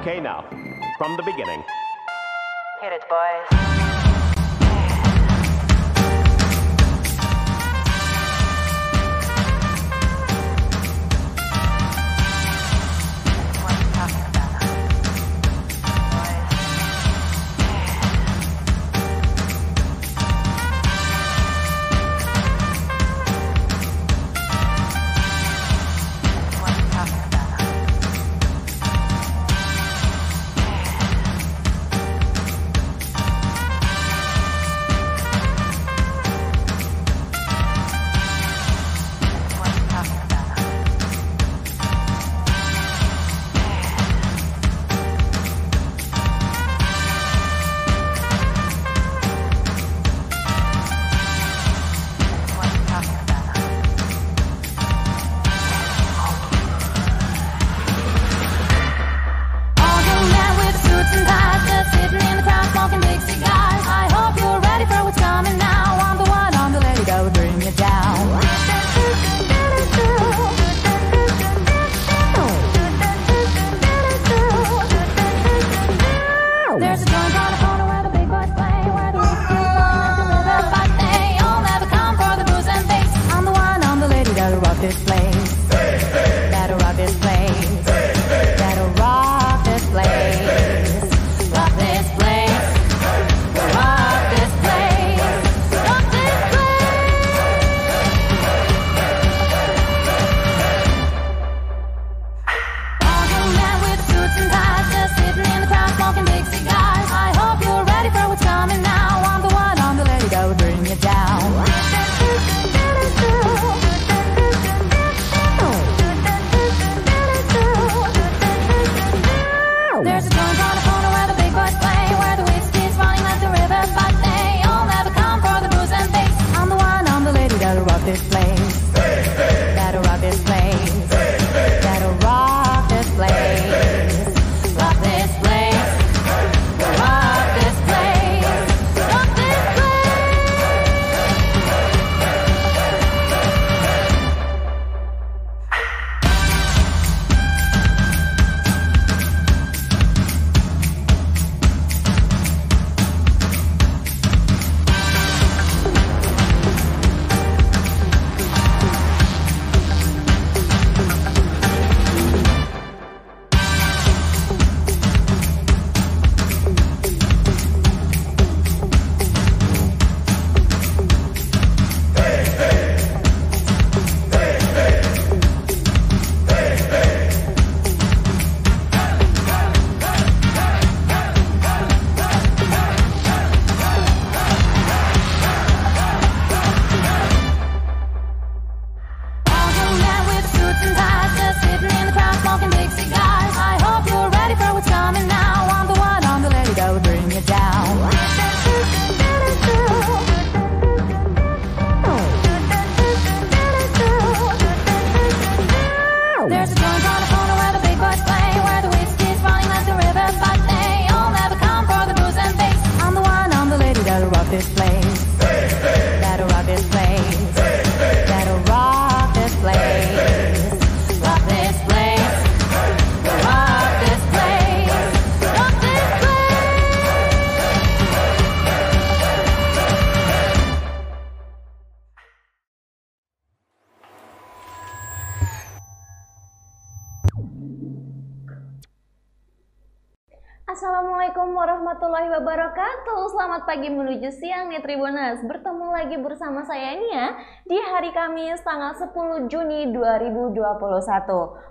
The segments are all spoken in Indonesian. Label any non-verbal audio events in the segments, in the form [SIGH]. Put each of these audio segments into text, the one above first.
Okay, now, from the beginning. Hit it, boys. Menuju siang nih Tribuners. Bertemu lagi bersama saya Nia Di hari Kamis tanggal 10 Juni 2021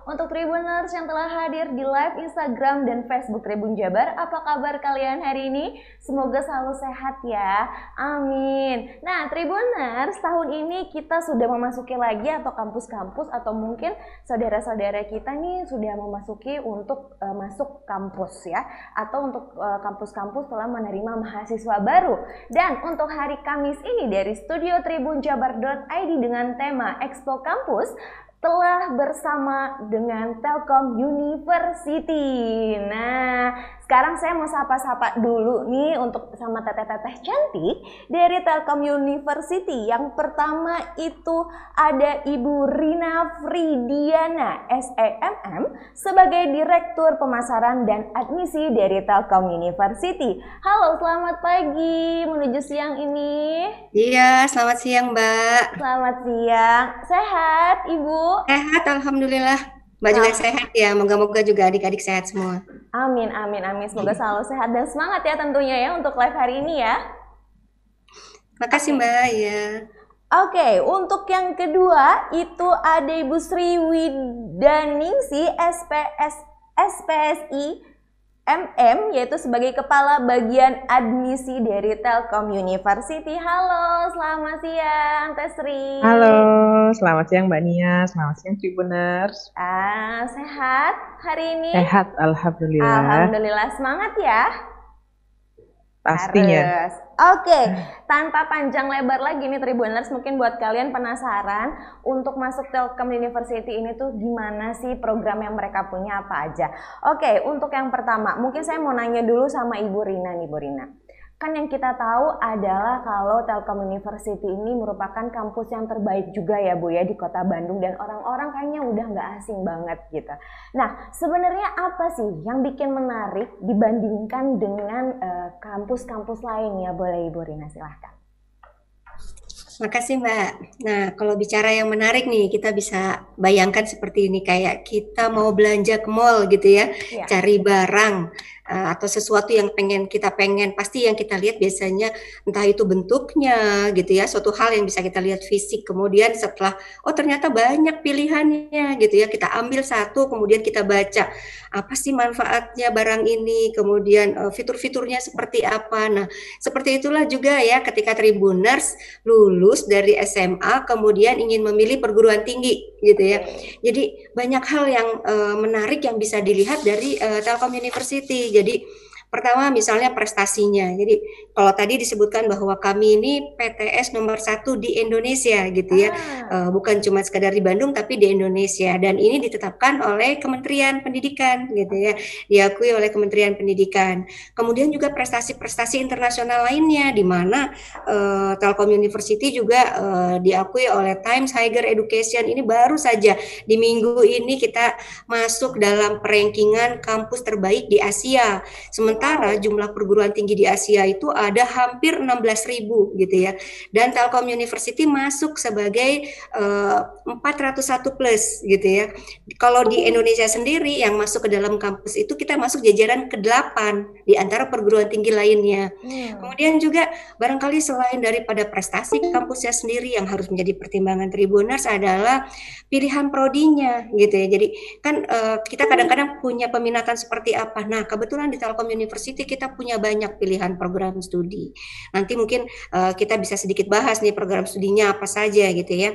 Untuk Tribuners yang telah hadir di live Instagram dan Facebook Tribun Jabar Apa kabar kalian hari ini? Semoga selalu sehat ya. Amin. Nah Tribuners tahun ini kita sudah memasuki lagi Atau kampus-kampus Atau mungkin saudara-saudara kita nih Sudah memasuki untuk uh, masuk kampus ya. Atau untuk eh, kampus-kampus telah menerima mahasiswa baru. Dan untuk hari Kamis ini dari Studio Tribun Jabar.id dengan tema Expo Kampus telah bersama dengan Telkom University. Nah, sekarang saya mau sapa-sapa dulu nih untuk sama teteh-teteh cantik dari Telkom University. Yang pertama itu ada Ibu Rina Fridiana, SEMM, sebagai Direktur Pemasaran dan Admisi dari Telkom University. Halo, selamat pagi menuju siang ini. Iya, selamat siang Mbak. Selamat siang. Sehat, Ibu? Sehat, Alhamdulillah. Mbak juga sehat ya, moga-moga juga adik-adik sehat semua. Amin, amin, amin. Semoga selalu sehat dan semangat ya tentunya ya untuk live hari ini ya. Makasih Mbak, ya. Oke, untuk yang kedua itu ada Ibu Sri Widaningsi SPS SPSI MM yaitu sebagai kepala bagian admisi dari Telkom University. Halo, selamat siang Teh Sri. Halo, selamat siang Mbak Nia, selamat siang Tribuners. Ah, sehat hari ini? Sehat, alhamdulillah. Alhamdulillah, semangat ya. Pastinya. Harus. Oke, tanpa panjang lebar lagi nih Tribuners, mungkin buat kalian penasaran untuk masuk Telkom University ini tuh gimana sih program yang mereka punya apa aja. Oke, untuk yang pertama, mungkin saya mau nanya dulu sama Ibu Rina nih, Bu Rina. Kan yang kita tahu adalah kalau Telkom University ini merupakan kampus yang terbaik juga ya Bu ya di kota Bandung dan orang-orang kayaknya udah nggak asing banget gitu. Nah sebenarnya apa sih yang bikin menarik dibandingkan dengan eh, kampus-kampus uh, lain ya boleh Ibu Rina silahkan. Makasih Mbak. Nah, kalau bicara yang menarik nih, kita bisa bayangkan seperti ini kayak kita mau belanja ke mall gitu ya, ya. cari barang atau sesuatu yang pengen kita pengen. Pasti yang kita lihat biasanya entah itu bentuknya gitu ya suatu hal yang bisa kita lihat fisik. Kemudian setelah oh ternyata banyak pilihannya gitu ya kita ambil satu kemudian kita baca apa sih manfaatnya barang ini? Kemudian uh, fitur-fiturnya seperti apa? Nah seperti itulah juga ya ketika tribuners lulus dari SMA kemudian ingin memilih perguruan tinggi gitu ya. Jadi banyak hal yang uh, menarik yang bisa dilihat dari uh, Telkom University jadi Pertama misalnya prestasinya. Jadi kalau tadi disebutkan bahwa kami ini PTS nomor satu di Indonesia gitu ya, ah. uh, bukan cuma sekedar di Bandung tapi di Indonesia. Dan ini ditetapkan oleh Kementerian Pendidikan gitu ya, diakui oleh Kementerian Pendidikan. Kemudian juga prestasi-prestasi internasional lainnya di mana uh, Telkom University juga uh, diakui oleh Times Higher Education. Ini baru saja di minggu ini kita masuk dalam rankingan kampus terbaik di Asia. Sementara sementara jumlah perguruan tinggi di Asia itu ada hampir 16.000 gitu ya. Dan Telkom University masuk sebagai uh, eh, 401 plus gitu ya. Kalau di Indonesia sendiri yang masuk ke dalam kampus itu kita masuk jajaran ke-8 di antara perguruan tinggi lainnya. Hmm. Kemudian juga barangkali selain daripada prestasi kampusnya sendiri yang harus menjadi pertimbangan Tribuners adalah pilihan prodinya gitu ya. Jadi kan uh, kita kadang-kadang punya peminatan seperti apa. Nah, kebetulan di Telkom University University kita punya banyak pilihan program studi. Nanti mungkin uh, kita bisa sedikit bahas nih program studinya apa saja gitu ya.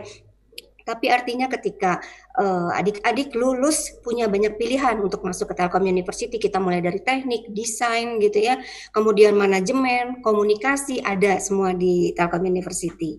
Tapi artinya ketika eh, adik-adik uh, lulus punya banyak pilihan untuk masuk ke Telkom University, kita mulai dari teknik, desain gitu ya, kemudian manajemen, komunikasi ada semua di Telkom University.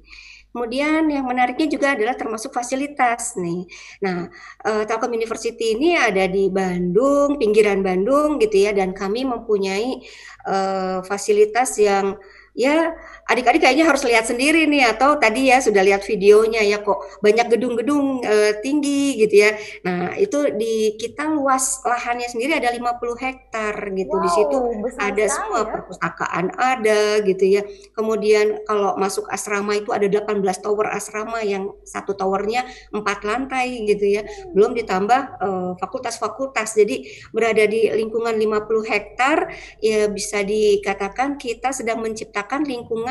Kemudian yang menariknya juga adalah termasuk fasilitas nih. Nah, uh, Telkom University ini ada di Bandung, pinggiran Bandung gitu ya, dan kami mempunyai uh, fasilitas yang ya adik-adik kayaknya harus lihat sendiri nih atau tadi ya sudah lihat videonya ya kok banyak gedung-gedung e, tinggi gitu ya. Nah, itu di kita luas lahannya sendiri ada 50 hektar gitu. Wow, di situ ada semua ya? perpustakaan ada gitu ya. Kemudian kalau masuk asrama itu ada 18 tower asrama yang satu towernya empat lantai gitu ya. Hmm. Belum ditambah eh, fakultas-fakultas. Jadi berada di lingkungan 50 hektar ya bisa dikatakan kita sedang menciptakan menciptakan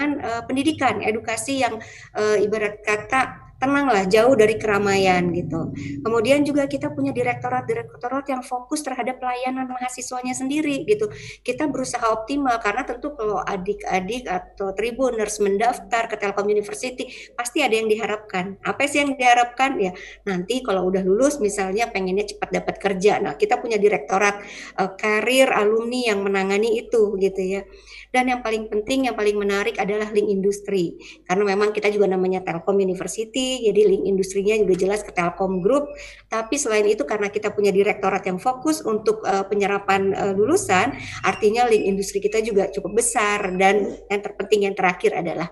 lingkungan uh, pendidikan, edukasi yang uh, ibarat kata tenanglah jauh dari keramaian gitu. Kemudian juga kita punya direktorat-direktorat yang fokus terhadap pelayanan mahasiswanya sendiri gitu. Kita berusaha optimal karena tentu kalau adik-adik atau tribuners mendaftar ke Telkom University pasti ada yang diharapkan. Apa sih yang diharapkan ya? Nanti kalau udah lulus misalnya pengennya cepat dapat kerja. Nah, kita punya direktorat uh, karir alumni yang menangani itu gitu ya. Dan yang paling penting, yang paling menarik adalah link industri. Karena memang kita juga namanya Telkom University jadi link industrinya juga jelas ke Telkom Group. Tapi selain itu karena kita punya direktorat yang fokus untuk uh, penyerapan uh, lulusan, artinya link industri kita juga cukup besar dan yang terpenting yang terakhir adalah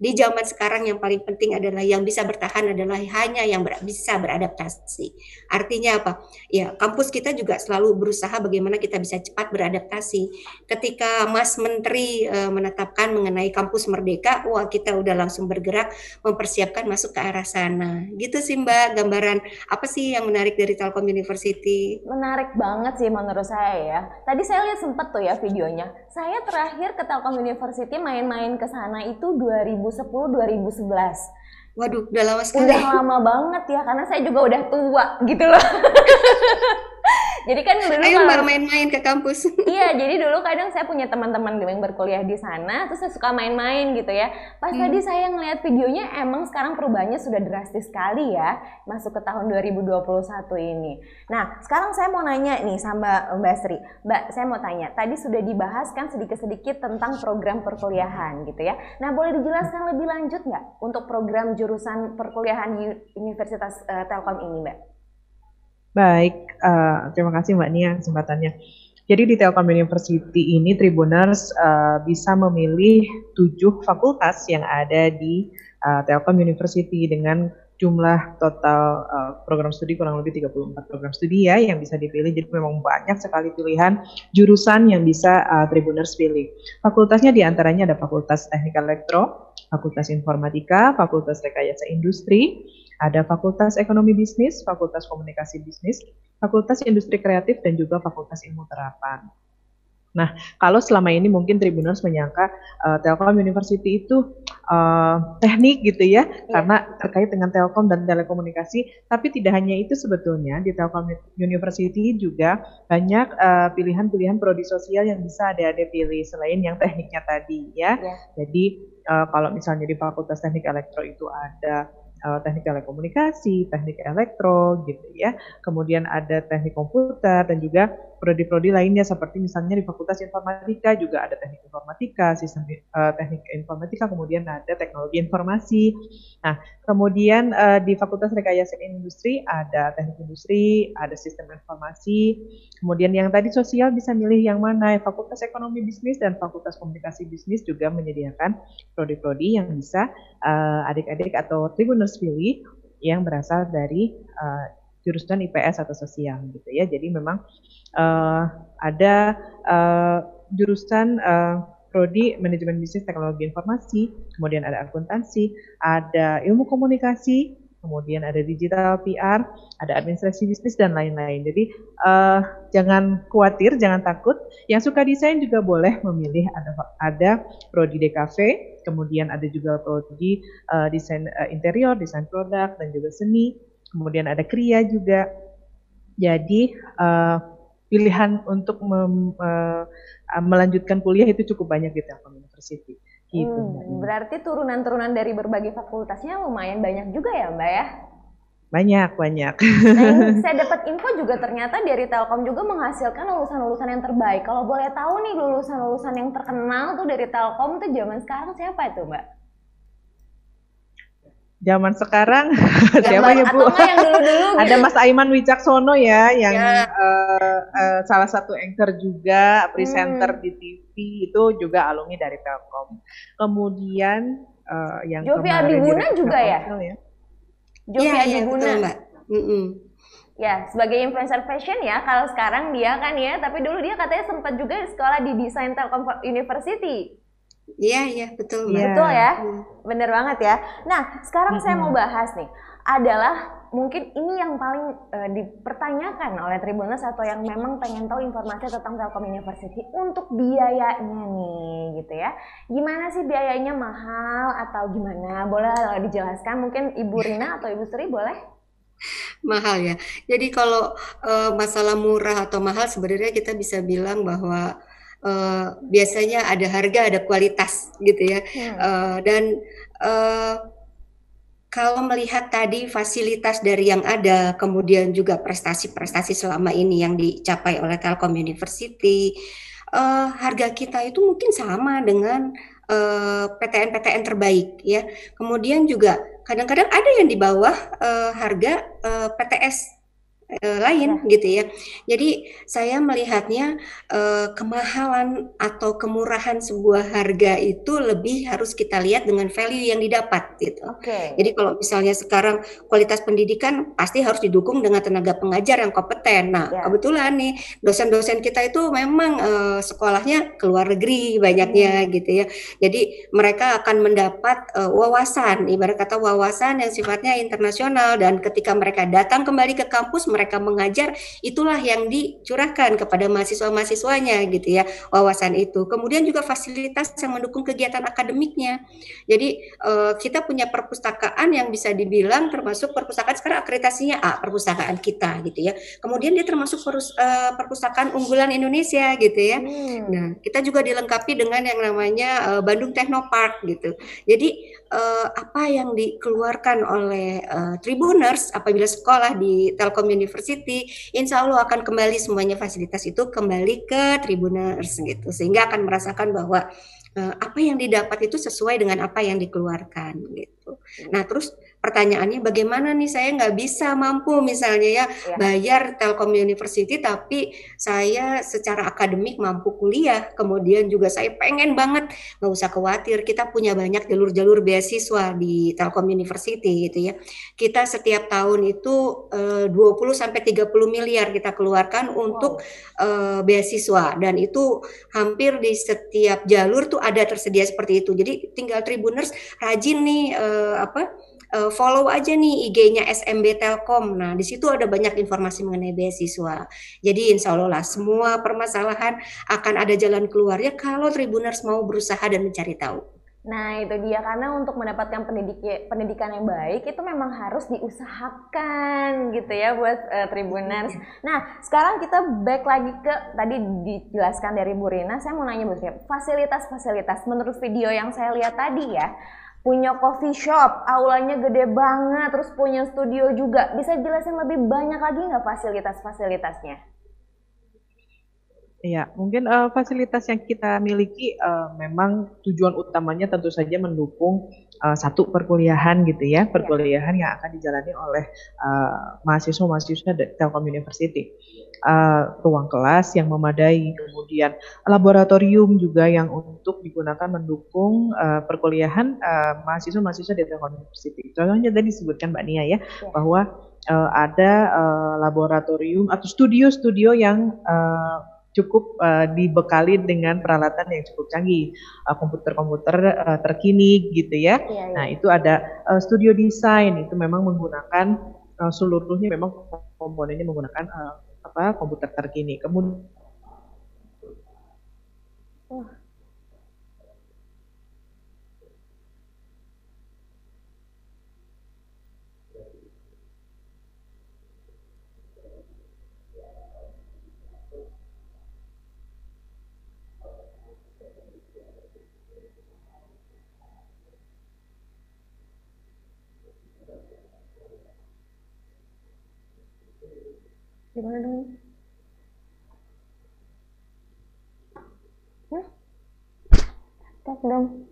di zaman sekarang yang paling penting adalah yang bisa bertahan adalah hanya yang ber, bisa beradaptasi. Artinya apa? Ya, kampus kita juga selalu berusaha bagaimana kita bisa cepat beradaptasi. Ketika Mas Menteri e, menetapkan mengenai kampus merdeka, wah kita udah langsung bergerak mempersiapkan masuk ke arah sana. Gitu sih Mbak, gambaran apa sih yang menarik dari Telkom University? Menarik banget sih menurut saya ya. Tadi saya lihat sempat tuh ya videonya. Saya terakhir ke Telkom University main-main ke sana itu 2000 2010 2011. Waduh, udah lama sekali. Udah lama banget ya, karena saya juga udah tua gitu loh. [LAUGHS] jadi kan dulu Ayo kalau, main-main ke kampus. [LAUGHS] iya, jadi dulu kadang saya punya teman-teman yang berkuliah di sana, terus saya suka main-main gitu ya. Pas hmm. tadi saya ngeliat videonya, emang sekarang perubahannya sudah drastis sekali ya, masuk ke tahun 2021 ini. Nah, sekarang saya mau nanya nih sama Mbak Sri. Mbak, saya mau tanya, tadi sudah dibahas kan sedikit-sedikit tentang program perkuliahan gitu ya. Nah, boleh dijelaskan lebih lanjut nggak untuk program jurusan perkuliahan di Universitas uh, Telkom ini, Mbak? Baik, uh, terima kasih Mbak Nia kesempatannya. Jadi di Telkom University ini Tribuners uh, bisa memilih tujuh fakultas yang ada di uh, Telkom University dengan jumlah total uh, program studi kurang lebih 34 program studi ya yang bisa dipilih. Jadi memang banyak sekali pilihan jurusan yang bisa uh, Tribuners pilih. Fakultasnya di antaranya ada Fakultas Teknik Elektro, Fakultas Informatika, Fakultas Rekayasa Industri, ada Fakultas Ekonomi Bisnis, Fakultas Komunikasi Bisnis, Fakultas Industri Kreatif, dan juga Fakultas Ilmu Terapan. Nah, kalau selama ini mungkin Tribuners menyangka uh, Telkom University itu uh, teknik gitu ya, yeah. karena terkait dengan Telkom dan telekomunikasi. Tapi tidak hanya itu sebetulnya di Telkom University juga banyak uh, pilihan-pilihan prodi sosial yang bisa ada-ada pilih selain yang tekniknya tadi ya. Yeah. Jadi uh, kalau misalnya di Fakultas Teknik Elektro itu ada teknik telekomunikasi, teknik elektro gitu ya. Kemudian ada teknik komputer dan juga prodi-prodi lainnya seperti misalnya di Fakultas Informatika juga ada teknik informatika, sistem uh, teknik informatika, kemudian ada teknologi informasi. Nah, kemudian uh, di Fakultas Rekayasa Industri ada teknik industri, ada sistem informasi. Kemudian yang tadi sosial bisa milih yang mana? Fakultas Ekonomi Bisnis dan Fakultas Komunikasi Bisnis juga menyediakan prodi-prodi yang bisa adik-adik uh, atau tribuners pilih yang berasal dari uh, jurusan IPS atau sosial gitu ya. Jadi memang uh, ada uh, jurusan uh, prodi manajemen bisnis teknologi informasi, kemudian ada akuntansi, ada ilmu komunikasi, kemudian ada digital PR, ada administrasi bisnis dan lain-lain. Jadi uh, jangan khawatir, jangan takut. Yang suka desain juga boleh memilih ada ada prodi DKV, kemudian ada juga prodi uh, desain uh, interior, desain produk dan juga seni, kemudian ada kria juga. Jadi uh, pilihan untuk mem, uh, melanjutkan kuliah itu cukup banyak di Telkom University. Gitu, hmm, berarti turunan-turunan dari berbagai fakultasnya lumayan banyak juga ya Mbak ya? Banyak, banyak. Nah, [LAUGHS] saya dapat info juga ternyata dari Telkom juga menghasilkan lulusan-lulusan yang terbaik. Kalau boleh tahu nih lulusan-lulusan yang terkenal tuh dari Telkom tuh zaman sekarang siapa itu Mbak? Zaman sekarang [LAUGHS] siapa ya Bu? yang dulu-dulu [LAUGHS] gitu. Ada Mas Aiman Wicaksono ya yang ya. Uh, uh, salah satu anchor juga, presenter hmm. di TV itu juga alumni dari Telkom. Kemudian uh, yang Jovi Adiguna juga ya? ya? Jovi ya, Adiguna. Ya, Mbak. Mm -mm. Ya, sebagai influencer fashion ya, kalau sekarang dia kan ya, tapi dulu dia katanya sempat juga sekolah di Desain Telkom University. Iya, iya, betul. Mbak. Betul ya? Hmm. Bener banget ya. Nah, sekarang hmm. saya mau bahas nih, adalah mungkin ini yang paling uh, dipertanyakan oleh Tribuners atau yang memang pengen tahu informasi tentang Telkom University untuk biayanya nih gitu ya. Gimana sih biayanya mahal atau gimana? Boleh dijelaskan mungkin Ibu Rina atau Ibu Sri boleh? Mahal ya. Jadi kalau uh, masalah murah atau mahal sebenarnya kita bisa bilang bahwa uh, biasanya ada harga ada kualitas gitu ya. Hmm. uh, dan uh, kalau melihat tadi fasilitas dari yang ada kemudian juga prestasi-prestasi selama ini yang dicapai oleh Telkom University uh, harga kita itu mungkin sama dengan PTN-PTN terbaik ya. Kemudian juga kadang-kadang ada yang di bawah uh, harga uh, PTS uh, lain ya. gitu ya. Jadi saya melihatnya uh, kemahalan atau kemurahan sebuah harga itu lebih harus kita lihat dengan value yang didapat gitu. Okay. Jadi kalau misalnya sekarang kualitas pendidikan pasti harus didukung dengan tenaga pengajar yang kompeten. Nah, ya. kebetulan nih dosen-dosen kita itu memang uh, sekolahnya ke luar negeri banyaknya hmm. gitu ya. Jadi mereka akan mendapat uh, wawasan, ibarat kata wawasan yang sifatnya internasional dan ketika mereka datang kembali ke kampus mereka mengajar itulah yang dicurahkan kepada mahasiswa-mahasiswanya gitu ya wawasan itu. Kemudian juga fasilitas yang mendukung kegiatan akademiknya. Jadi uh, kita punya perpustakaan yang bisa dibilang termasuk perpustakaan sekarang akreditasinya A perpustakaan kita gitu ya. Kemudian dia termasuk perus, uh, perpustakaan unggulan Indonesia gitu ya. Hmm. Nah kita juga dilengkapi dengan yang namanya uh, Bandung Technopark gitu. Jadi uh, apa yang dikeluarkan oleh uh, Tribuners apabila sekolah di Telkom University, insya Allah akan kembali semuanya fasilitas itu kembali ke Tribuners gitu, sehingga akan merasakan bahwa uh, apa yang didapat itu sesuai dengan apa yang dikeluarkan gitu. Nah terus pertanyaannya bagaimana nih? Saya nggak bisa mampu misalnya ya, ya bayar Telkom University tapi saya secara akademik mampu kuliah. Kemudian juga saya pengen banget. Nggak usah khawatir kita punya banyak jalur-jalur beasiswa di Telkom University gitu ya. Kita setiap tahun itu eh, 20 sampai 30 miliar kita keluarkan untuk wow. eh, beasiswa. Dan itu hampir di setiap jalur tuh ada tersedia seperti itu. Jadi tinggal Tribuners rajin nih eh, apa uh, follow aja nih IG-nya SMB Telkom. Nah, di situ ada banyak informasi mengenai beasiswa. Jadi insya Allah lah semua permasalahan akan ada jalan keluarnya kalau Tribuners mau berusaha dan mencari tahu. Nah itu dia karena untuk mendapatkan pendidik pendidikan yang baik itu memang harus diusahakan gitu ya buat uh, Tribuners. Iya. Nah sekarang kita back lagi ke tadi dijelaskan dari Bu Rina, saya mau nanya Bu fasilitas-fasilitas menurut video yang saya lihat tadi ya, punya coffee shop, aulanya gede banget, terus punya studio juga. Bisa jelasin lebih banyak lagi nggak fasilitas-fasilitasnya? Iya, mungkin uh, fasilitas yang kita miliki uh, memang tujuan utamanya tentu saja mendukung uh, satu perkuliahan gitu ya, perkuliahan yang akan dijalani oleh uh, mahasiswa-mahasiswa Telkom University uh, ruang kelas yang memadai, kemudian laboratorium juga yang untuk digunakan mendukung uh, perkuliahan uh, mahasiswa-mahasiswa di Telkom University. Contohnya tadi disebutkan Mbak Nia ya, ya. bahwa uh, ada uh, laboratorium atau studio-studio yang uh, cukup uh, dibekali dengan peralatan yang cukup canggih, komputer-komputer uh, uh, terkini gitu ya. ya, ya. Nah itu ada uh, studio desain itu memang menggunakan uh, seluruhnya memang komponennya menggunakan uh, apa komputer terkini. Kemudian Gimana dong? Stop dong.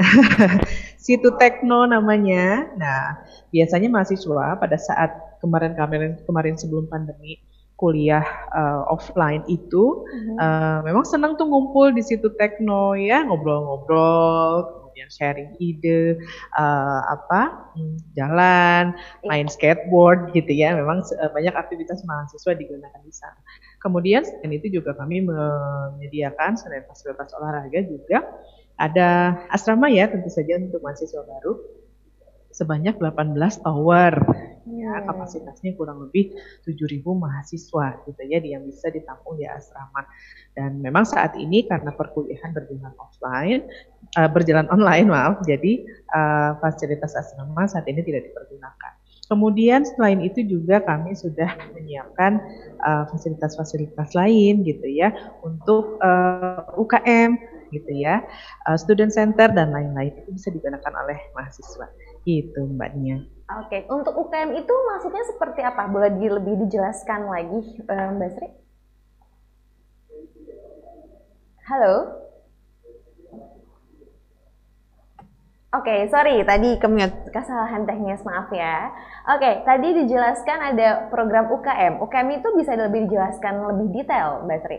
[LAUGHS] Situ tekno namanya. Nah, biasanya mahasiswa pada saat kemarin-kemarin kemarin sebelum pandemi kuliah uh, offline itu mm-hmm. uh, memang senang tuh ngumpul di situ tekno ya ngobrol-ngobrol kemudian sharing ide uh, apa hmm, jalan iya. main skateboard gitu ya memang uh, banyak aktivitas mahasiswa digunakan di sana kemudian selain itu juga kami menyediakan selain fasilitas olahraga juga ada asrama ya tentu saja untuk mahasiswa baru sebanyak 18 tower. Ya, hmm. kapasitasnya kurang lebih 7.000 mahasiswa gitu ya yang bisa ditampung di asrama. Dan memang saat ini karena perkuliahan berjalan offline, uh, berjalan online maaf, jadi uh, fasilitas asrama saat ini tidak dipergunakan. Kemudian selain itu juga kami sudah menyiapkan uh, fasilitas-fasilitas lain gitu ya untuk uh, UKM gitu ya, uh, student center dan lain-lain itu bisa digunakan oleh mahasiswa. Itu Mbak Nia. Oke, untuk UKM itu maksudnya seperti apa? Boleh di, lebih dijelaskan lagi uh, Mbak Sri? Halo? Oke, sorry tadi kemute kesalahan teknis maaf ya. Oke, tadi dijelaskan ada program UKM. UKM itu bisa lebih dijelaskan lebih detail, Mbak Sri.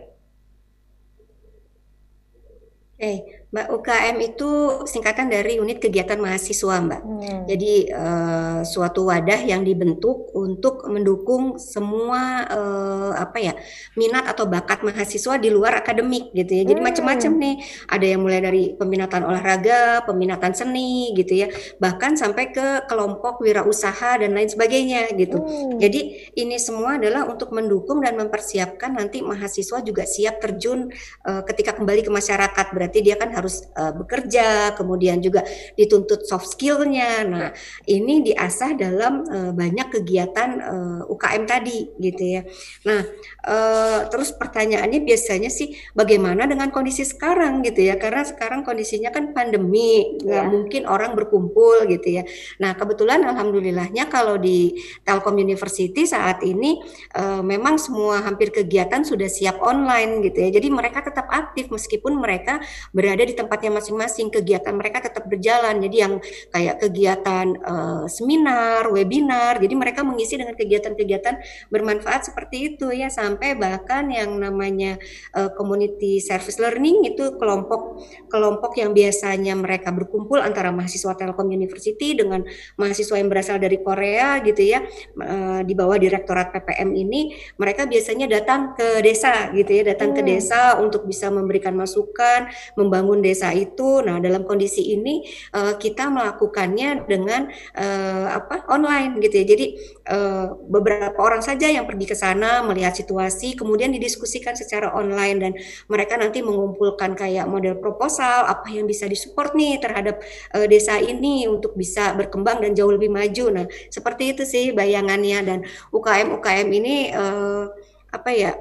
Oke, Mbak UKM itu singkatan dari unit kegiatan mahasiswa, Mbak. Hmm. Jadi uh, suatu wadah yang dibentuk untuk mendukung semua uh, apa ya minat atau bakat mahasiswa di luar akademik gitu ya. Jadi Hmm. macam-macam nih. Ada yang mulai dari peminatan olahraga, peminatan seni gitu ya, bahkan sampai ke kelompok wirausaha dan lain sebagainya gitu. Hmm. Jadi ini semua adalah untuk mendukung dan mempersiapkan nanti mahasiswa juga siap terjun uh, ketika kembali ke masyarakat. Berarti dia kan harus uh, bekerja, kemudian juga dituntut soft skill-nya. Nah, ini diasah dalam uh, banyak kegiatan uh, UKM tadi gitu ya. Nah, uh, terus pertanyaannya biasanya sih bagaimana dengan kondisi sekarang gitu ya? Karena sekarang kondisinya kan pandemi, nggak Ya. mungkin orang berkumpul gitu ya. Nah, kebetulan alhamdulillahnya kalau di Telkom University saat ini uh, memang semua hampir kegiatan sudah siap online gitu ya. Jadi mereka tetap aktif meskipun mereka berada di tempatnya masing-masing. Kegiatan mereka tetap berjalan. Jadi yang kayak kegiatan uh, seminar, webinar. Jadi mereka mengisi dengan kegiatan-kegiatan bermanfaat seperti itu ya. Sampai bahkan yang namanya uh, community service learning itu kelompok kelompok yang biasanya mereka berkumpul antara mahasiswa Telkom University dengan mahasiswa yang berasal dari Korea gitu ya. Uh, di bawah Direktorat PPM ini mereka biasanya datang ke desa gitu ya, datang ke Hmm. desa untuk bisa memberikan masukan, membangun desa itu. Nah, dalam kondisi ini uh, kita melakukannya dengan uh, apa? online gitu ya. Jadi uh, beberapa orang saja yang pergi ke sana melihat situasi, kemudian didiskusikan secara online dan mereka nanti mengumpulkan kayak model proposal apa yang bisa disupport nih terhadap uh, desa ini untuk bisa berkembang dan jauh lebih maju. Nah, seperti itu sih bayangannya dan UKM UKM ini uh, apa ya?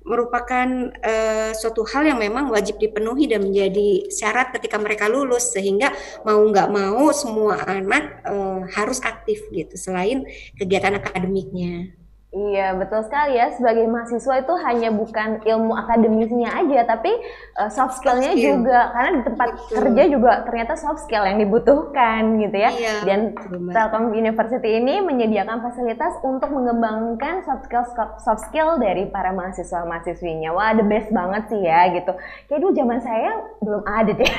Merupakan uh, suatu hal yang memang wajib dipenuhi dan menjadi syarat ketika mereka lulus sehingga mau nggak mau semua anak uh, harus aktif gitu selain kegiatan akademiknya. Iya, betul sekali ya. Sebagai mahasiswa itu hanya bukan ilmu akademisnya aja, tapi uh, soft skillnya skill. juga. Karena di tempat Betul. kerja juga ternyata soft skill yang dibutuhkan gitu ya. Iya, Dan betul. Telkom University ini menyediakan fasilitas untuk mengembangkan soft skill soft skill dari para mahasiswa mahasiswinya. Wah, the best banget sih ya gitu. Kayak dulu zaman saya belum ada deh. [LAUGHS]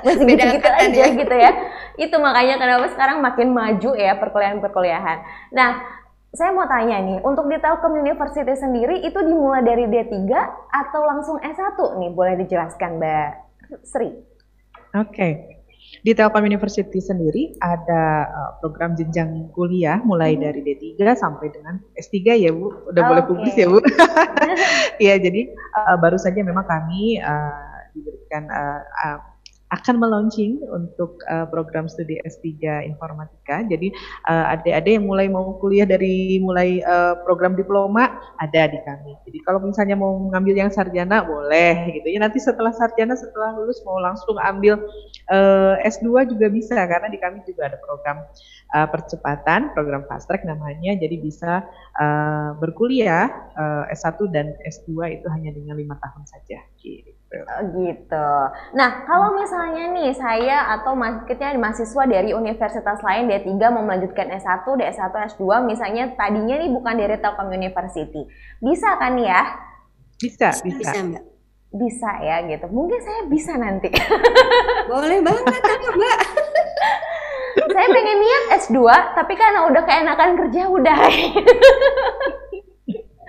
Masih gitu-gitu aja ya. gitu ya. Itu makanya kenapa sekarang makin maju ya perkuliahan-perkuliahan. Nah, saya mau tanya nih, untuk di Telkom University sendiri itu dimulai dari D3 atau langsung S1 nih? Boleh dijelaskan Mbak Sri? Oke. Di Telkom University sendiri ada uh, program jenjang kuliah mulai Hmm. dari D3 sampai dengan S3 ya Bu. Udah boleh Oke. publis ya Bu. [LAUGHS] Iya, jadi uh, baru saja memang kami uh, diberikan uh, uh, akan melaunching untuk uh, program studi S3 Informatika. Jadi uh, adik-adik yang mulai mau kuliah dari mulai uh, program diploma ada di kami. Jadi kalau misalnya mau mengambil yang sarjana boleh gitu ya. Nanti setelah sarjana setelah lulus mau langsung ambil eh, S2 juga bisa karena di kami juga ada program eh, percepatan, program fast track namanya. Jadi bisa eh, berkuliah eh, S1 dan S2 itu hanya dengan lima tahun saja. Gitu. Oh, gitu. Nah, kalau misalnya nih saya atau mas kita mahasiswa dari universitas lain D3 mau melanjutkan S1, D1, S2 misalnya tadinya nih bukan dari Telkom University. Bisa kan ya? Bisa, Bisa, bisa. Mbak. Bisa ya gitu. Mungkin saya bisa nanti. Boleh banget kan Mbak. saya pengen niat S2, tapi karena udah keenakan kerja udah. [LAUGHS]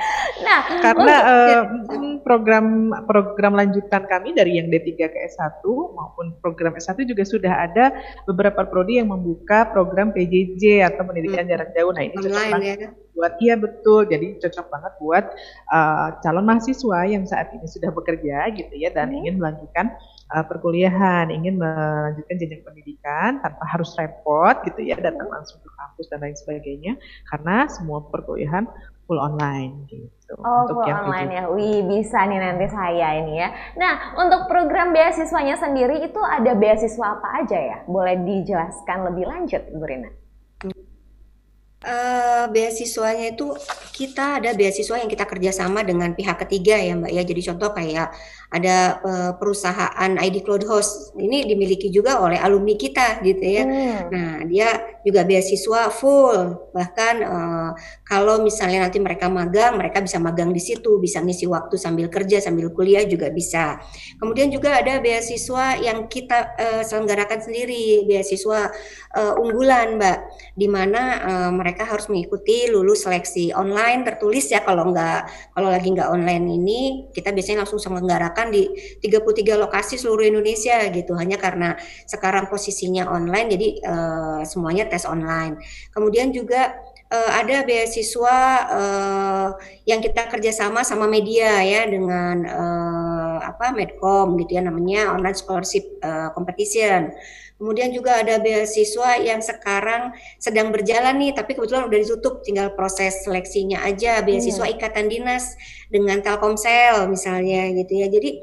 [LAUGHS] nah, Karena mm, program program lanjutan kami dari yang D3 ke S1 maupun program S1 juga sudah ada beberapa prodi yang membuka program PJJ atau pendidikan Hmm. jarak jauh. Nah, ini cocok Online banget ya. buat iya betul jadi cocok banget buat uh, calon mahasiswa yang saat ini sudah bekerja gitu ya dan Hmm. ingin melanjutkan uh, perkuliahan ingin melanjutkan jenjang pendidikan tanpa harus repot gitu ya datang langsung ke kampus dan lain sebagainya karena semua perkuliahan full online gitu Oh, untuk full yang online ya. Wih, bisa nih nanti saya ini ya. Nah, untuk program beasiswanya sendiri itu ada beasiswa apa aja ya? Boleh dijelaskan lebih lanjut, Bu Rina? Uh, beasiswanya itu kita ada beasiswa yang kita kerjasama dengan pihak ketiga ya Mbak ya. Jadi contoh kayak ada uh, perusahaan ID Cloud Host ini dimiliki juga oleh alumni kita gitu ya. Hmm. Nah dia juga beasiswa full bahkan uh, kalau misalnya nanti mereka magang mereka bisa magang di situ bisa ngisi waktu sambil kerja sambil kuliah juga bisa. Kemudian juga ada beasiswa yang kita uh, selenggarakan sendiri beasiswa uh, unggulan Mbak di mana uh, mereka harus mengikuti lulus seleksi online tertulis ya kalau nggak kalau lagi nggak online ini kita biasanya langsung selenggarakan di 33 lokasi seluruh Indonesia gitu hanya karena sekarang posisinya online jadi uh, semuanya tes online. Kemudian juga uh, ada beasiswa uh, yang kita kerjasama sama media ya dengan uh, apa Medcom gitu ya namanya online scholarship uh, competition. Kemudian juga ada beasiswa yang sekarang sedang berjalan nih, tapi kebetulan udah ditutup, tinggal proses seleksinya aja. Beasiswa hmm. ikatan dinas dengan Telkomsel misalnya gitu ya. Jadi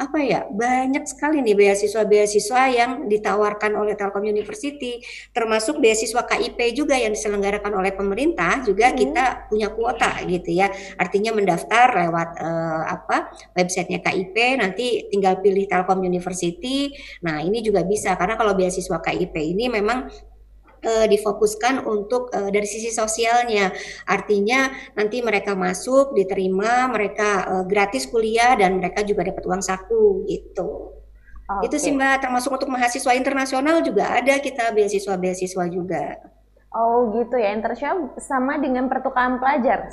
apa ya banyak sekali nih beasiswa-beasiswa yang ditawarkan oleh Telkom University termasuk beasiswa KIP juga yang diselenggarakan oleh pemerintah juga hmm. kita punya kuota gitu ya artinya mendaftar lewat uh, apa websitenya KIP nanti tinggal pilih Telkom University nah ini juga bisa karena kalau beasiswa KIP ini memang uh, difokuskan untuk uh, dari sisi sosialnya. Artinya nanti mereka masuk, diterima, mereka uh, gratis kuliah dan mereka juga dapat uang saku gitu. Okay. Itu sih Mbak, termasuk untuk mahasiswa internasional juga ada kita beasiswa-beasiswa juga. Oh gitu ya, internasional sama dengan pertukaran pelajar,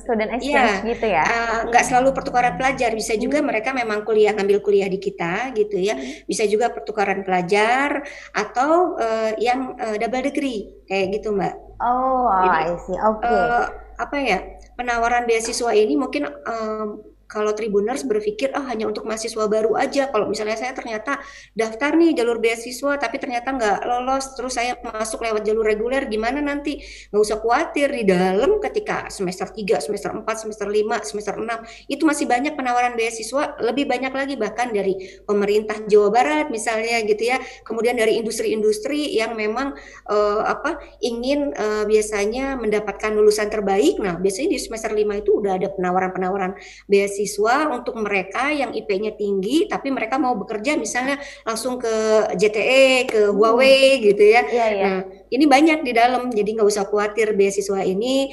student exchange yeah. gitu ya? Uh, nggak selalu pertukaran pelajar, bisa juga hmm. mereka memang kuliah ngambil kuliah di kita gitu ya, hmm. bisa juga pertukaran pelajar atau uh, yang uh, double degree kayak gitu mbak. Oh, Jadi, I see. Oke. Okay. Uh, apa ya penawaran beasiswa ini mungkin um, kalau Tribuners berpikir oh hanya untuk mahasiswa baru aja. Kalau misalnya saya ternyata daftar nih jalur beasiswa tapi ternyata nggak lolos terus saya masuk lewat jalur reguler gimana nanti? Nggak usah khawatir di dalam ketika semester 3, semester 4, semester 5, semester 6 itu masih banyak penawaran beasiswa lebih banyak lagi bahkan dari pemerintah Jawa Barat misalnya gitu ya. Kemudian dari industri-industri yang memang uh, apa ingin uh, biasanya mendapatkan lulusan terbaik. Nah biasanya di semester 5 itu udah ada penawaran-penawaran beasiswa beasiswa untuk mereka yang IP-nya tinggi tapi mereka mau bekerja misalnya langsung ke JTE, ke hmm. Huawei gitu ya. Yeah, yeah. Nah, ini banyak di dalam jadi nggak usah khawatir beasiswa ini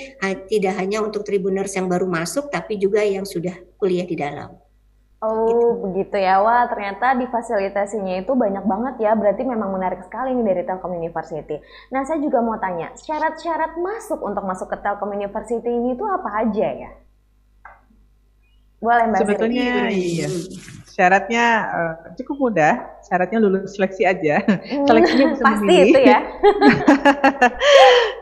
tidak hanya untuk tribuners yang baru masuk tapi juga yang sudah kuliah di dalam. Oh gitu. begitu ya, wah ternyata di fasilitasinya itu banyak banget ya, berarti memang menarik sekali nih dari Telkom University. Nah saya juga mau tanya, syarat-syarat masuk untuk masuk ke Telkom University ini itu apa aja ya? Boleh Mbak Sebetulnya iya. Syaratnya uh, cukup mudah, syaratnya lulus seleksi aja. Hmm, Seleksinya bisa [LAUGHS] Pasti memilih. itu ya.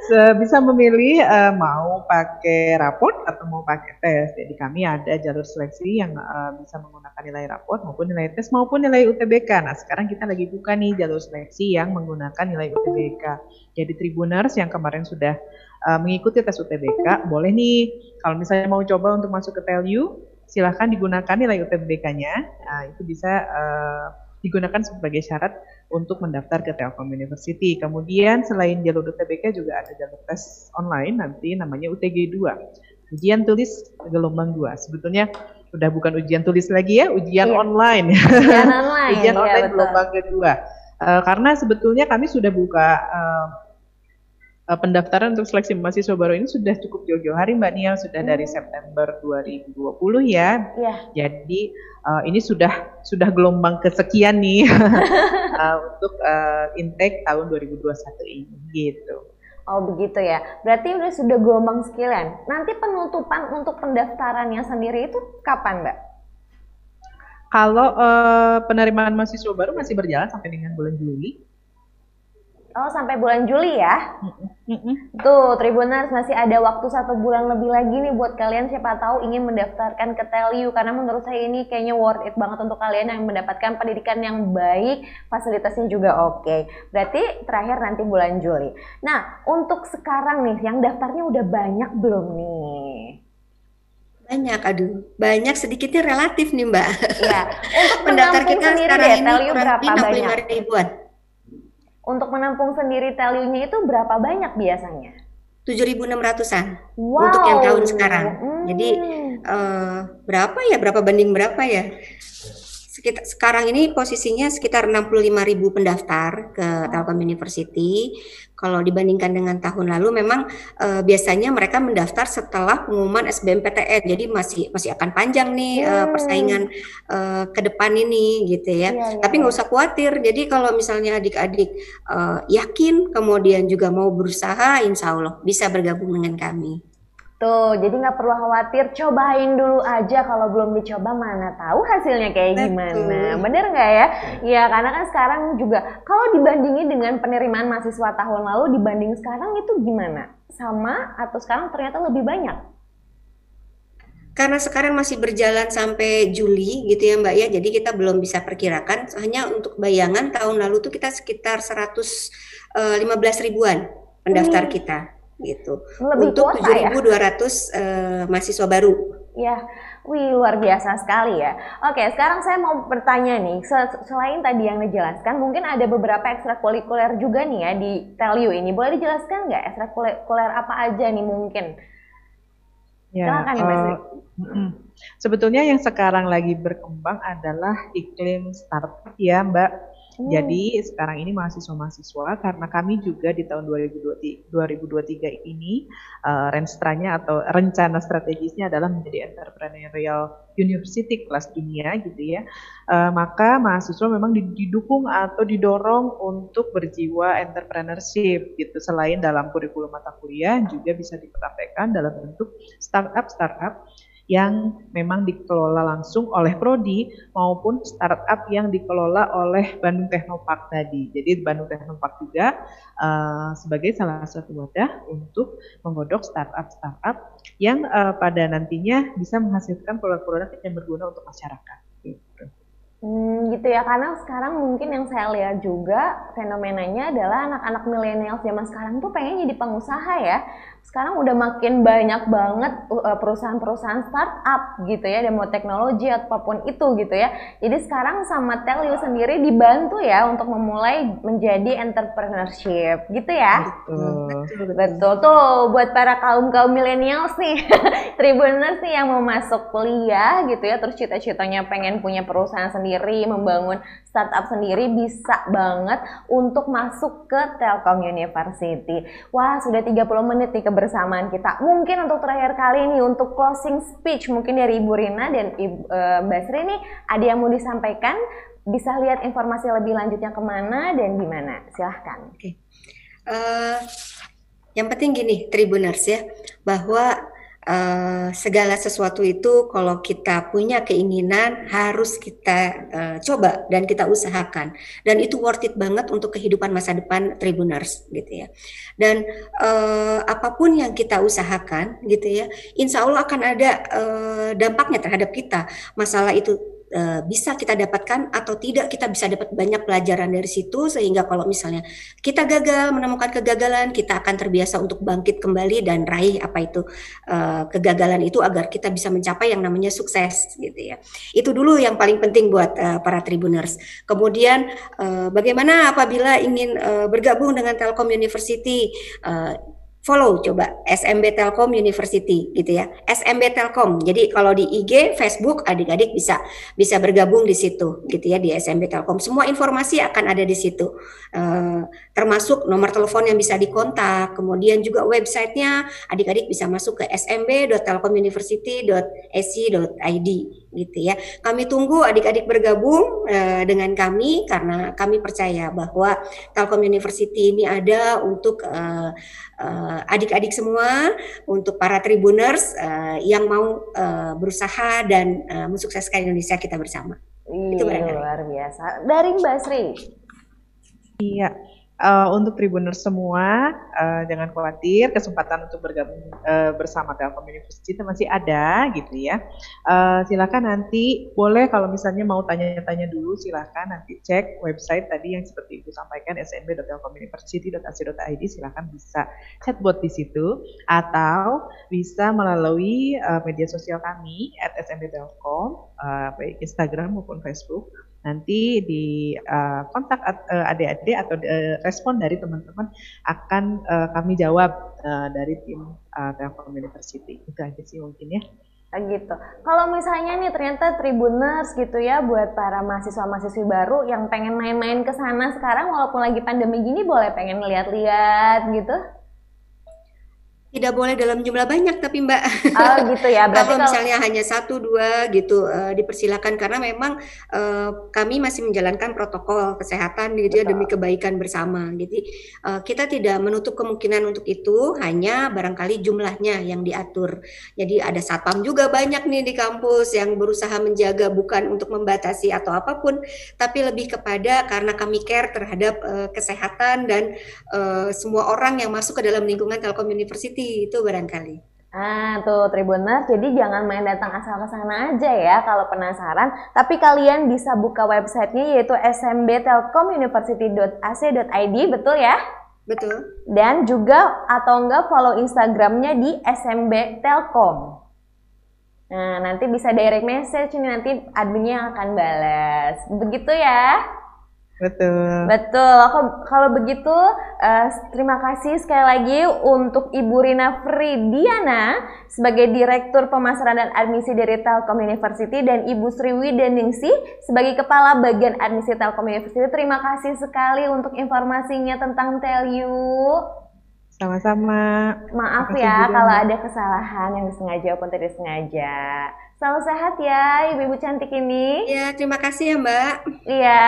[LAUGHS] bisa memilih uh, mau pakai raport atau mau pakai tes. Jadi kami ada jalur seleksi yang uh, bisa menggunakan nilai raport maupun nilai tes maupun nilai UTBK. Nah sekarang kita lagi buka nih jalur seleksi yang menggunakan nilai UTBK. Jadi Tribuners yang kemarin sudah uh, mengikuti tes UTBK boleh nih kalau misalnya mau coba untuk masuk ke TELU silahkan digunakan nilai UTBK-nya. Nah, itu bisa uh, digunakan sebagai syarat untuk mendaftar ke Telkom University. Kemudian selain jalur UTBK juga ada jalur tes online nanti namanya UTG 2. Ujian tulis gelombang 2. Sebetulnya udah bukan ujian tulis lagi ya, ujian iya. online. Ujian [LAUGHS] online. ujian iya, online gelombang kedua. Uh, karena sebetulnya kami sudah buka uh, uh, pendaftaran untuk seleksi mahasiswa baru ini sudah cukup jauh-jauh hari Mbak Nia sudah dari hmm. September 2020 ya. Yeah. Jadi uh, ini sudah sudah gelombang kesekian nih uh, [LAUGHS] untuk uh, intake tahun 2021 ini gitu. Oh begitu ya. Berarti udah sudah gelombang sekian. Nanti penutupan untuk pendaftarannya sendiri itu kapan, Mbak? Kalau uh, penerimaan mahasiswa baru masih berjalan sampai dengan bulan Juli. Oh sampai bulan Juli ya? Tuh Tribuners masih ada waktu satu bulan lebih lagi nih buat kalian siapa tahu ingin mendaftarkan ke Teliu karena menurut saya ini kayaknya worth it banget untuk kalian yang mendapatkan pendidikan yang baik, fasilitasnya juga oke. Okay. Berarti terakhir nanti bulan Juli. Nah untuk sekarang nih yang daftarnya udah banyak belum nih? Banyak, aduh, banyak sedikitnya relatif nih mbak. Iya. Untuk [LAUGHS] pendaftar kita sekarang ini berapa banyak? ribuan. Untuk menampung sendiri teliunya itu berapa banyak biasanya? 7.600-an Wow. untuk yang tahun sekarang. Jadi Hmm. eh, berapa ya? Berapa banding berapa ya? Sekitar sekarang ini posisinya sekitar 65.000 pendaftar ke Telkom University. Kalau dibandingkan dengan tahun lalu memang eh, biasanya mereka mendaftar setelah pengumuman SBMPTN. Jadi masih masih akan panjang nih Hmm. persaingan eh, ke depan ini gitu ya. Iya, iya, Tapi iya. nggak usah khawatir. Jadi kalau misalnya adik-adik eh, yakin kemudian juga mau berusaha, insya Allah bisa bergabung dengan kami. Tuh, jadi nggak perlu khawatir, cobain dulu aja kalau belum dicoba mana tahu hasilnya kayak Betul. gimana. Bener nggak ya? Ya, karena kan sekarang juga kalau dibandingin dengan penerimaan mahasiswa tahun lalu dibanding sekarang itu gimana? Sama atau sekarang ternyata lebih banyak? Karena sekarang masih berjalan sampai Juli gitu ya Mbak ya, jadi kita belum bisa perkirakan. Hanya untuk bayangan tahun lalu tuh kita sekitar 115 ribuan pendaftar Hmm. kita gitu. Lebih Untuk kuota ya? 7.200 eh, mahasiswa baru. Ya, wih luar biasa sekali ya. Oke, sekarang saya mau bertanya nih, se- selain tadi yang dijelaskan, mungkin ada beberapa ekstrakurikuler juga nih ya di Telyu ini. Boleh dijelaskan nggak ekstrakurikuler apa aja nih mungkin? Silakan ya, mm-mm. Sebetulnya yang sekarang lagi berkembang adalah iklim startup ya Mbak. Hmm. Jadi sekarang ini mahasiswa-mahasiswa karena kami juga di tahun 2023, 2023 ini uh, renstranya atau rencana strategisnya adalah menjadi entrepreneurial university kelas dunia gitu ya. Uh, maka mahasiswa memang di- didukung atau didorong untuk berjiwa entrepreneurship gitu. Selain dalam kurikulum mata kuliah juga bisa dipraktekkan dalam bentuk startup-startup yang memang dikelola langsung oleh prodi maupun startup yang dikelola oleh Bandung Technopark tadi. Jadi Bandung Technopark juga uh, sebagai salah satu wadah untuk menggodok startup-startup yang uh, pada nantinya bisa menghasilkan produk-produk yang berguna untuk masyarakat. Gitu. Hmm, gitu ya, karena sekarang mungkin yang saya lihat juga fenomenanya adalah anak-anak milenial zaman sekarang tuh pengen jadi pengusaha ya. Sekarang udah makin banyak banget uh, perusahaan-perusahaan startup gitu ya, mau teknologi apa pun itu gitu ya. Jadi sekarang sama Telio sendiri dibantu ya untuk memulai menjadi entrepreneurship gitu ya. Betul. Betul tuh buat para kaum kaum millennials nih, [LAUGHS] tribuners nih yang mau masuk kuliah gitu ya, terus cita-citanya pengen punya perusahaan sendiri, membangun startup sendiri bisa banget untuk masuk ke Telkom University. Wah sudah 30 menit nih kebersamaan kita. Mungkin untuk terakhir kali nih untuk closing speech mungkin dari Ibu Rina dan Ibu eh, Mbak Sri nih ada yang mau disampaikan? Bisa lihat informasi lebih lanjutnya ke mana dan di mana? Silahkan. Eh, yang penting gini, Tribuners ya, bahwa eh, segala sesuatu itu kalau kita punya keinginan harus kita eh, coba dan kita usahakan dan itu worth it banget untuk kehidupan masa depan Tribuners gitu ya. Dan eh, apa pun yang kita usahakan gitu ya, insya Allah akan ada eh, dampaknya terhadap kita. Masalah itu eh, bisa kita dapatkan atau tidak kita bisa dapat banyak pelajaran dari situ sehingga kalau misalnya kita gagal menemukan kegagalan kita akan terbiasa untuk bangkit kembali dan raih apa itu eh, kegagalan itu agar kita bisa mencapai yang namanya sukses gitu ya. Itu dulu yang paling penting buat eh, para tribuners. Kemudian bagaimana apabila ingin bergabung dengan Telkom University follow coba SMB Telkom University gitu ya. SMB Telkom jadi kalau di IG Facebook adik-adik bisa bisa bergabung di situ gitu ya di SMB Telkom. Semua informasi akan ada di situ. Eh, termasuk nomor telepon yang bisa dikontak kemudian juga websitenya adik-adik bisa masuk ke smb.telkomuniversity.ac.id gitu ya kami tunggu adik-adik bergabung eh, dengan kami karena kami percaya bahwa Telkom University ini ada untuk eh, eh, adik-adik semua untuk para tribuners eh, yang mau eh, berusaha dan eh, mensukseskan Indonesia kita bersama. Itu Ih, barangkali. luar biasa. Dari Mbak Sri. Iya, eh, untuk Tribuners semua, eh, jangan khawatir, kesempatan untuk bergabung eh, bersama Telkom University masih ada gitu ya. Eh, silakan nanti, boleh kalau misalnya mau tanya-tanya dulu, silakan nanti cek website tadi yang seperti Ibu sampaikan, smb.telkomuniversity.ac.id, silakan bisa chatbot di situ, atau bisa melalui eh, media sosial kami, at smb.telkom, eh, baik Instagram maupun Facebook, nanti di uh, kontak uh, adik-adik atau uh, respon dari teman-teman akan uh, kami jawab uh, dari tim uh, Telkom University. Itu aja sih mungkin ya. Ah, gitu. Kalau misalnya nih ternyata Tribuners gitu ya buat para mahasiswa-mahasiswi baru yang pengen main-main ke sana sekarang walaupun lagi pandemi gini boleh pengen lihat-lihat gitu. Tidak boleh dalam jumlah banyak tapi Mbak. Oh gitu ya. [LAUGHS] Berarti kalau misalnya hanya satu dua gitu uh, dipersilakan karena memang uh, kami masih menjalankan protokol kesehatan gitu ya demi kebaikan bersama. Jadi uh, kita tidak menutup kemungkinan untuk itu hanya barangkali jumlahnya yang diatur. Jadi ada satpam juga banyak nih di kampus yang berusaha menjaga bukan untuk membatasi atau apa pun tapi lebih kepada karena kami care terhadap uh, kesehatan dan uh, semua orang yang masuk ke dalam lingkungan Telkom University itu barangkali. Ah, tuh Tribuners, jadi jangan main datang asal ke sana aja ya kalau penasaran. Tapi kalian bisa buka websitenya yaitu smbtelkomuniversity.ac.id, betul ya? Betul. Dan juga atau enggak follow Instagramnya di SMB Telkom. Nah, nanti bisa direct message nih nanti adminnya akan balas. Begitu ya? Betul. Betul. Kalau begitu, uh, terima kasih sekali lagi untuk Ibu Rina Fridiana sebagai Direktur Pemasaran dan Admisi dari Telkom University dan Ibu Sri Wideningsi sebagai Kepala Bagian Admisi Telkom University. Terima kasih sekali untuk informasinya tentang Telu. Sama-sama. Maaf ya kalau ada kesalahan yang disengaja maupun tidak disengaja. Selalu sehat ya ibu-ibu cantik ini. Ya, terima kasih ya Mbak. Iya.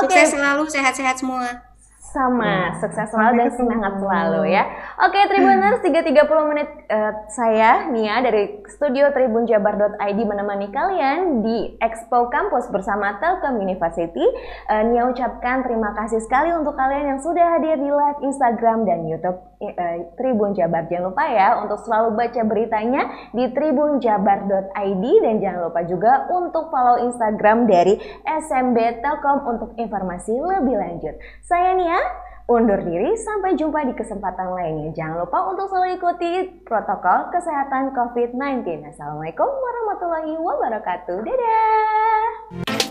Oke. Okay. Sukses selalu, sehat-sehat semua sama hmm. sukses selalu dan semangat selalu ya. Oke Tribuners 3.30 menit uh, saya Nia dari studio tribunjabar.id menemani kalian di Expo Campus bersama Telkom University. Uh, Nia ucapkan terima kasih sekali untuk kalian yang sudah hadir di live Instagram dan YouTube uh, Tribun Jabar. Jangan lupa ya untuk selalu baca beritanya di tribunjabar.id dan jangan lupa juga untuk follow Instagram dari SMB Telkom untuk informasi lebih lanjut. Saya Nia undur diri sampai jumpa di kesempatan lainnya. Jangan lupa untuk selalu ikuti protokol kesehatan COVID-19. Assalamualaikum warahmatullahi wabarakatuh. Dadah!